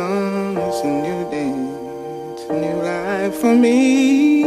dawn, it's a new day, it's a new life for me.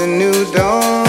a new dawn.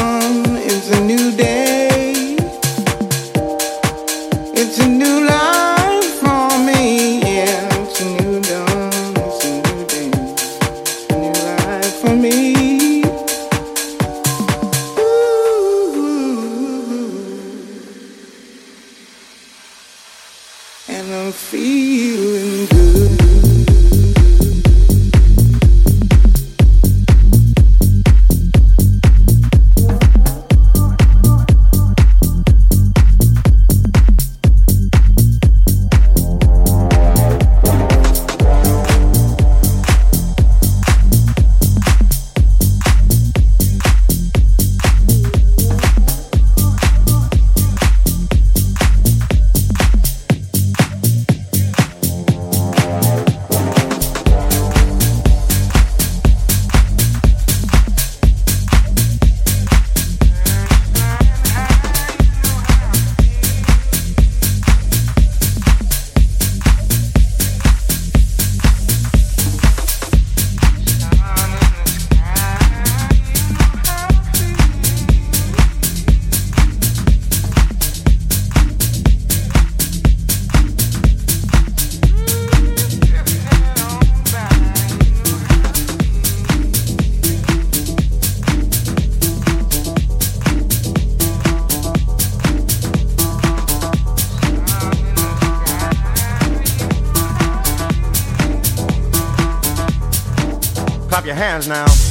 Your hands now.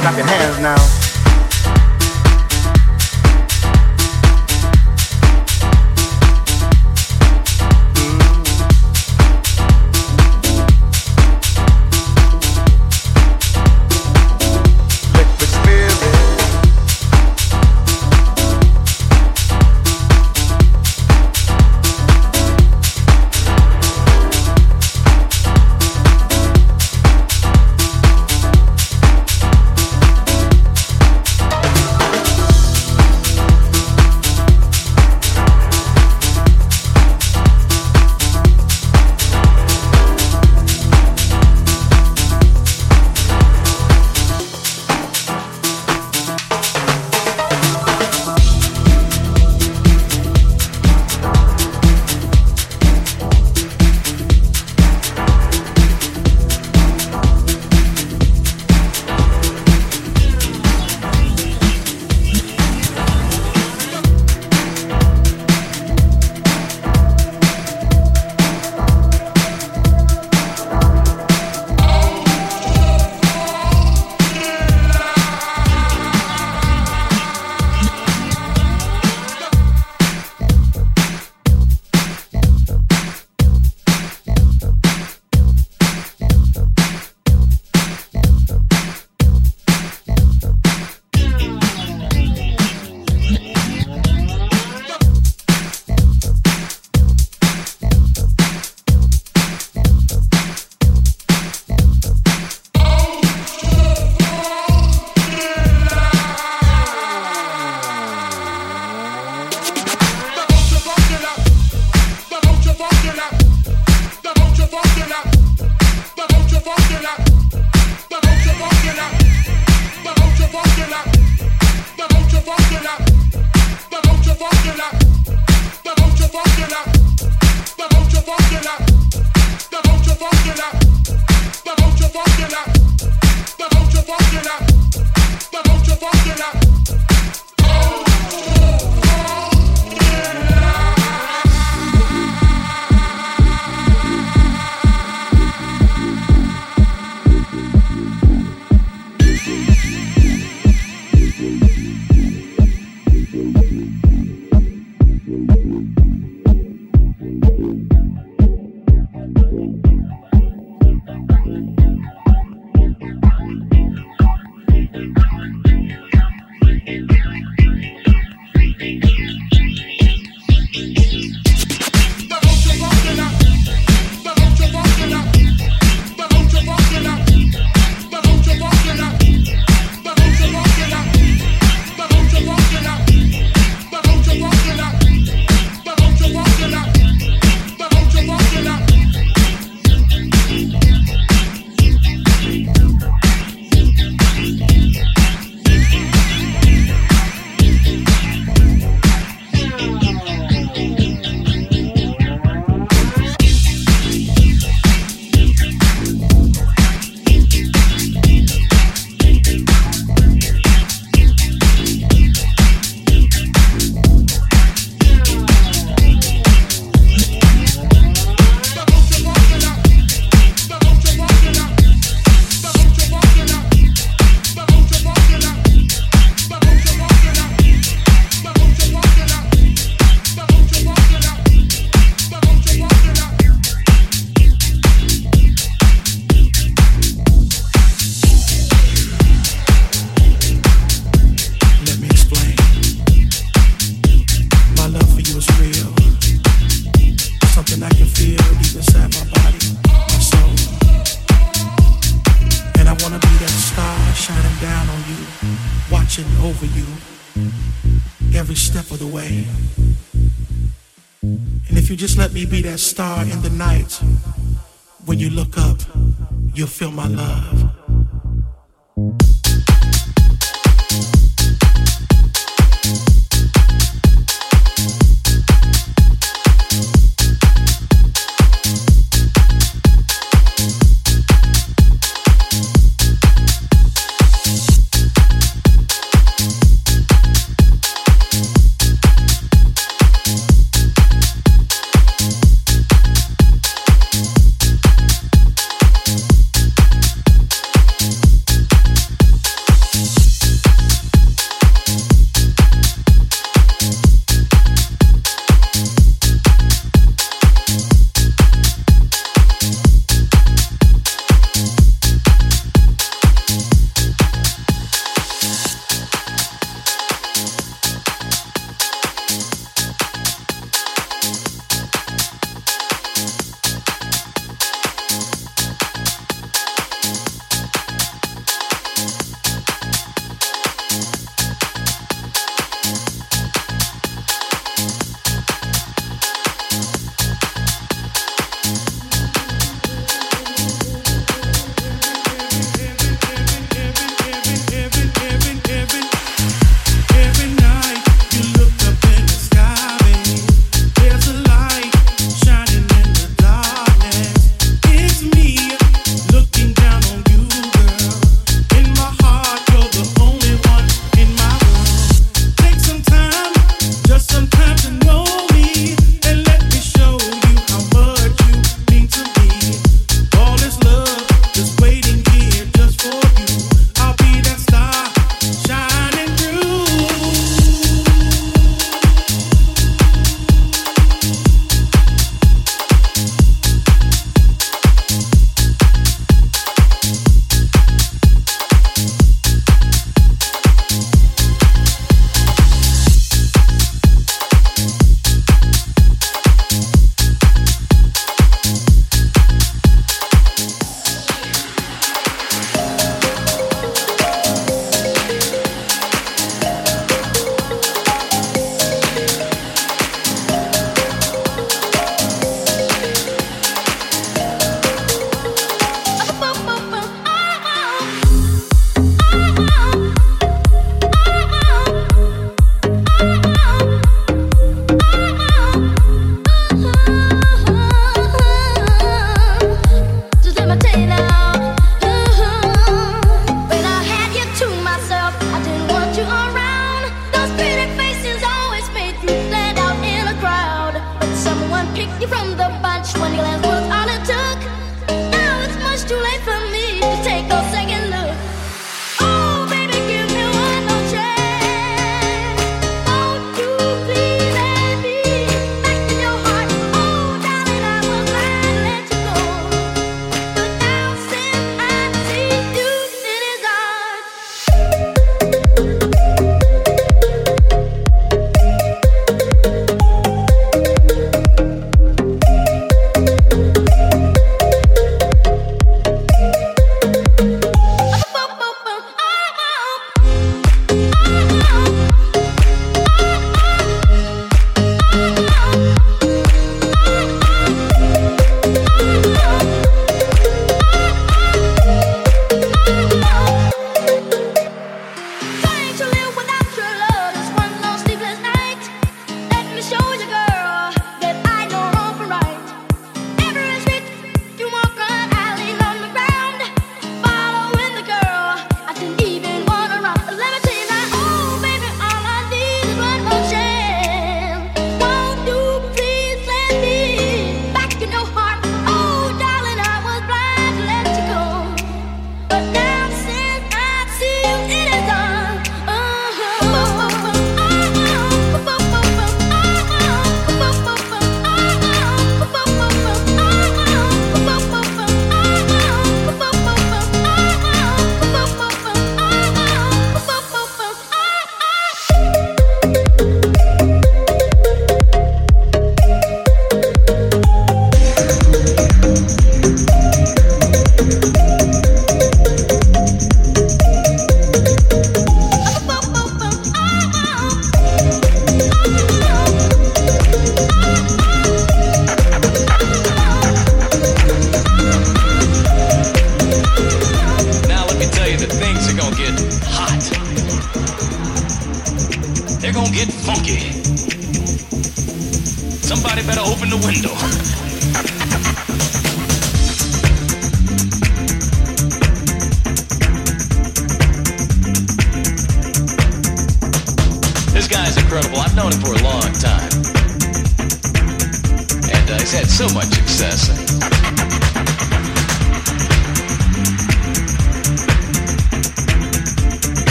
Clap your hands now.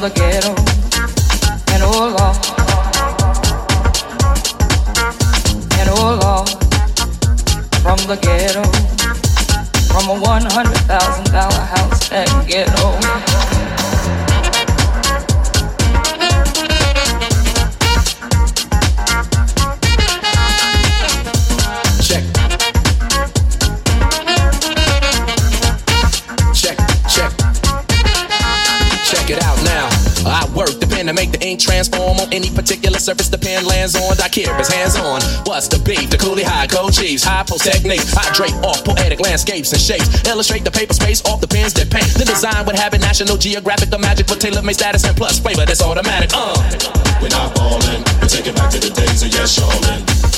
from a surface the pen lands on. I care his hands on. What's the beef? The Cooley High, code chiefs, high post techniques. I drape off poetic landscapes and shapes. Illustrate the paper space off the pens that paint. The design would have National Geographic, the magic for tailor made status and plus flavor that's automatic. Uh. We're not ballin', we take it back to the days of yes, shawlin'.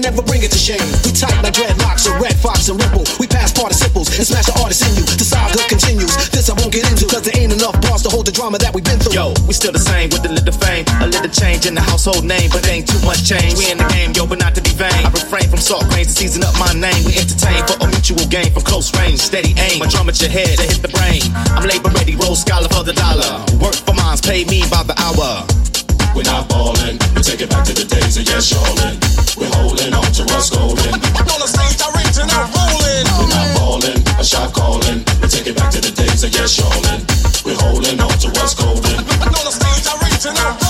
And never bring it to shame. We tight like dreadlocks, or Redd Foxx and ripple. We pass participles and smash the artist in you. The saga continues. This I won't get into, cause there ain't enough bars to hold the drama that we've been through. Yo, we still the same with a little fame, a little change in the household name, but ain't too much change. We in the game, yo, but not to be vain. I refrain from salt grains to season up my name. We entertain for a mutual gain from close range, steady aim. my drum at your head to hit the brain. I'm labor ready, roll scholar for the dollar. Work for mines, pay me by the hour. We're not ballin', we take it back to the days of yes, shawlin'. We're holding on to what's golden. On the stage, directing, I'm rolling. We're not ballin', a shot callin'. We take it back to the days of yes. We're holding on to what's golden. On the stage, directing, I'm rolling.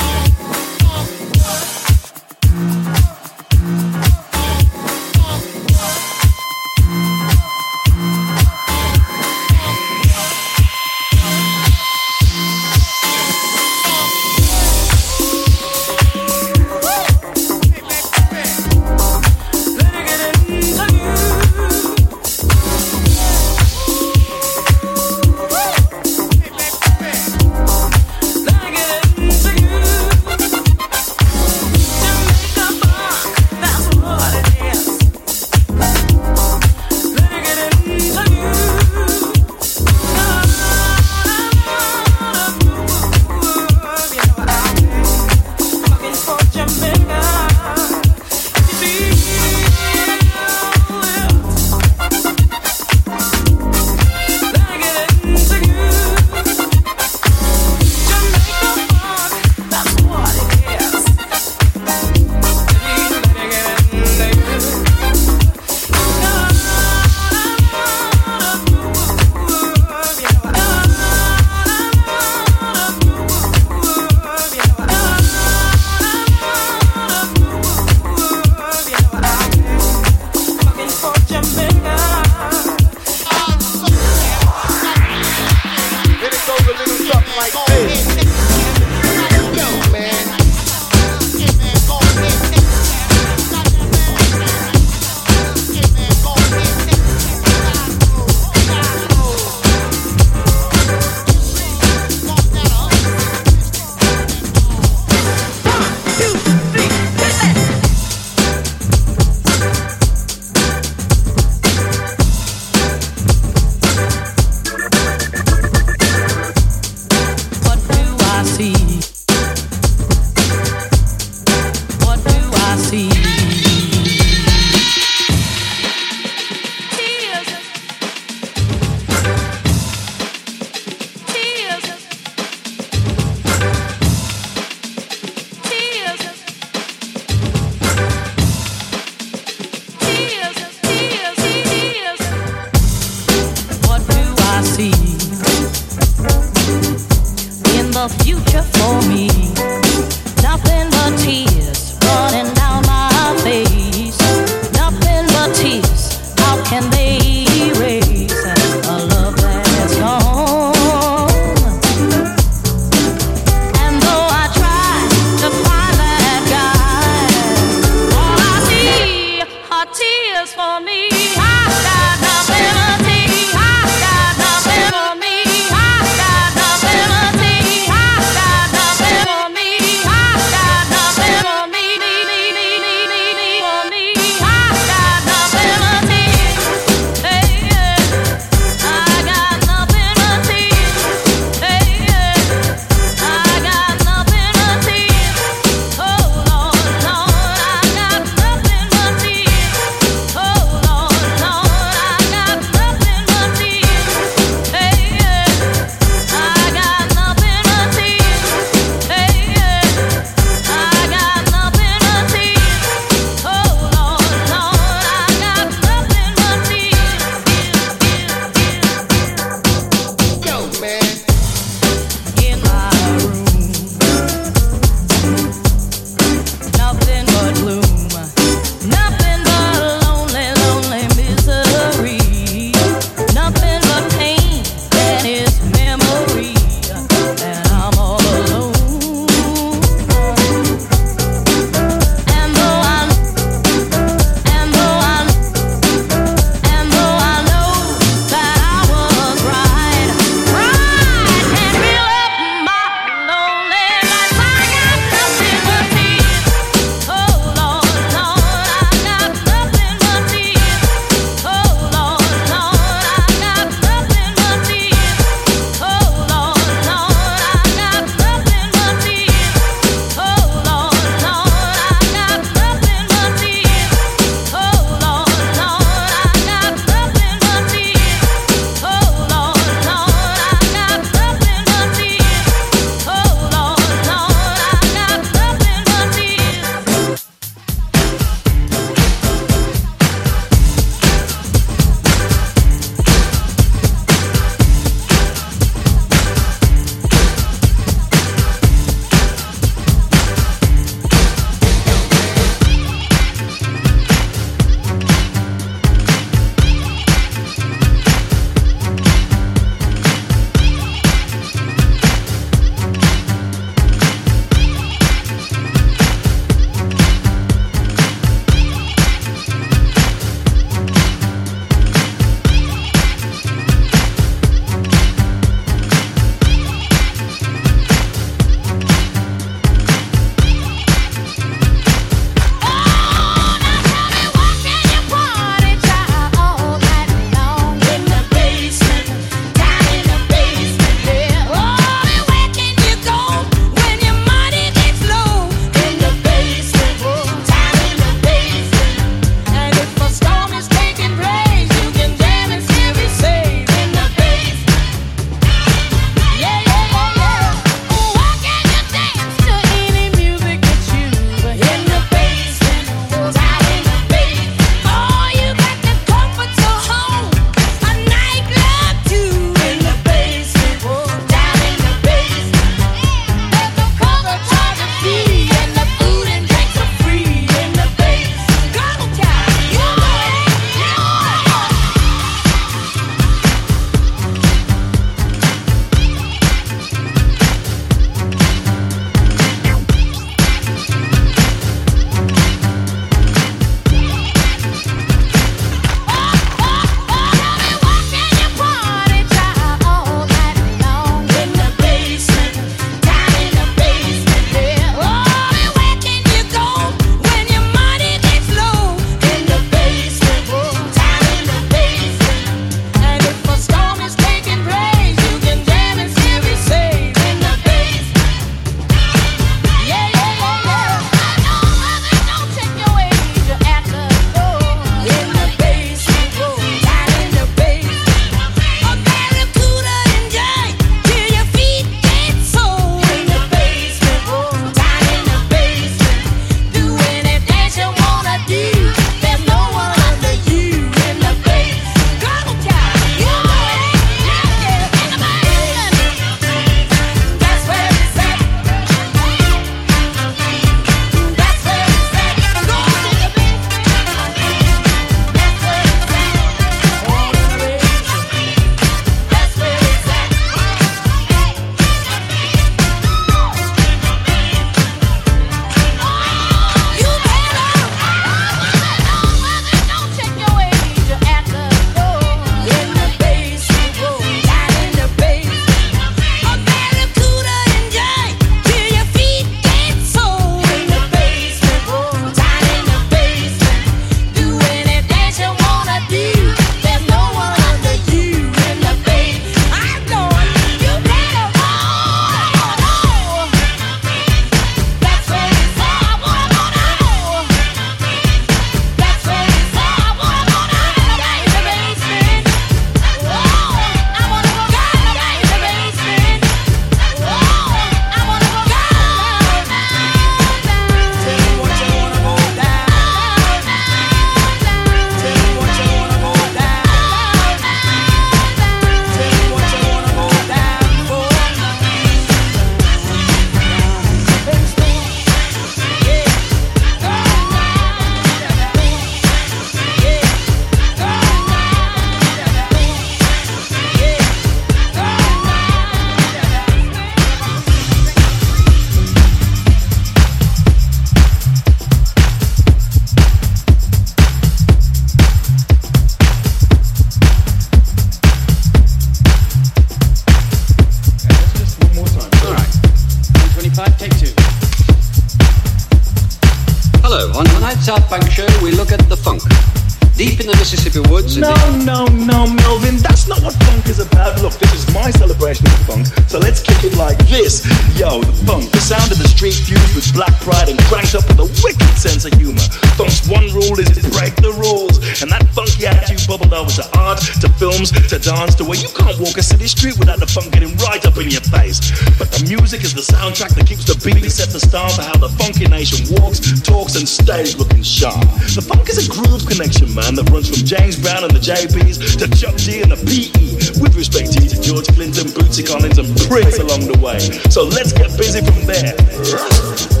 With a wicked sense of humor. Funk's one rule is to break the rules, and that funky attitude bubbled over to art, to films, to dance, to where you can't walk a city street without the funk getting right up in your face. But the music is the soundtrack that keeps the beat, set the style for how the funky nation walks, talks, and stays looking sharp. The funk is a groove connection, man, that runs from James Brown and the JBs to Chuck D and the PE. With respect to George Clinton, Bootsy Collins, and Prince along the way. So let's get busy from there.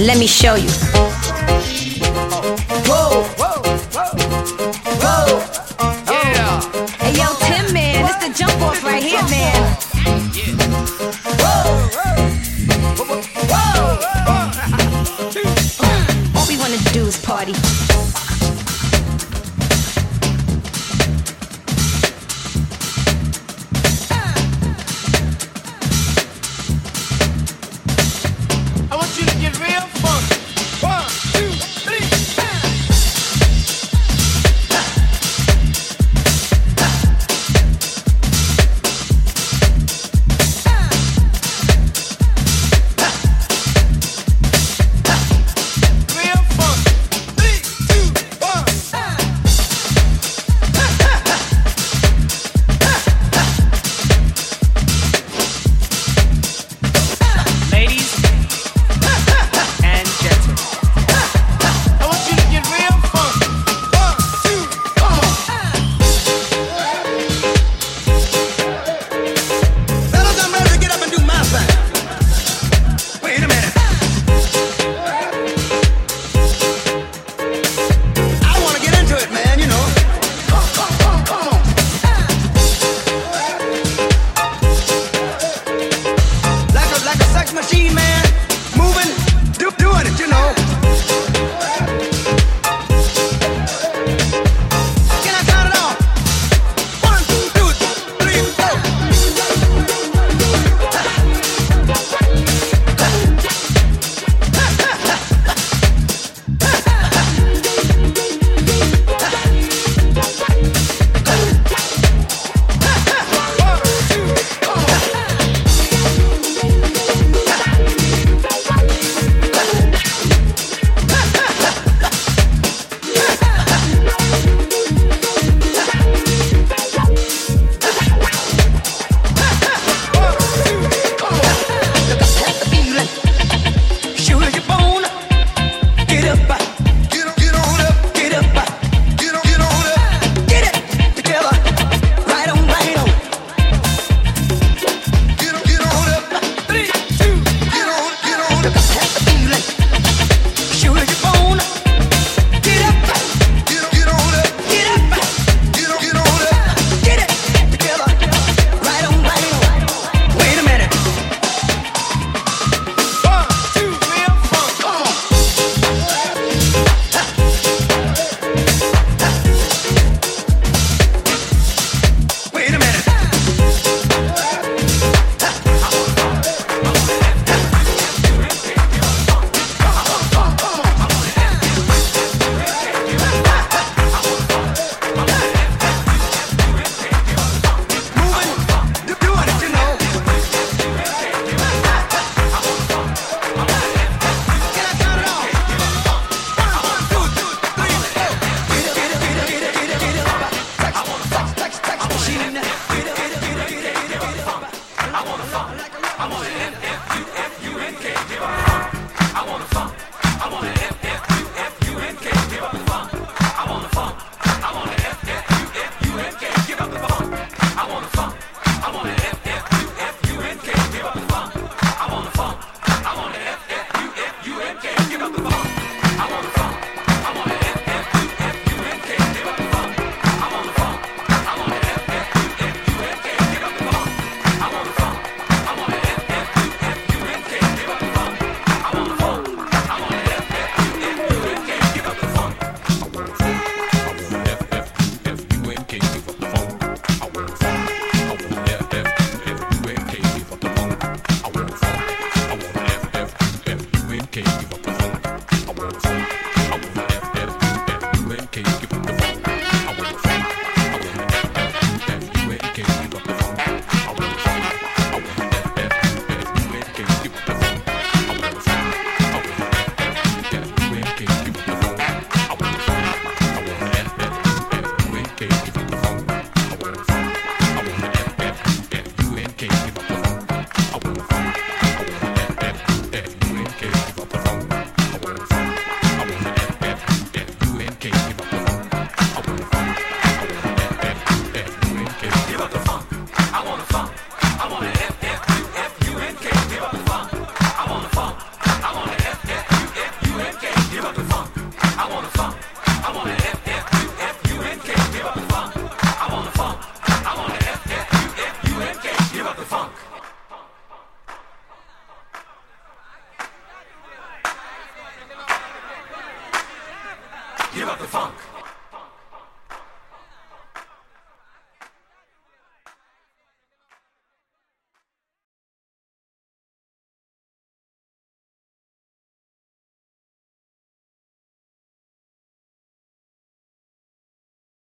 Let me show you. Whoa, whoa, whoa, whoa. Yeah. Hey, yo, Tim, man, it's the jump off right here, man. All we wanna do is party.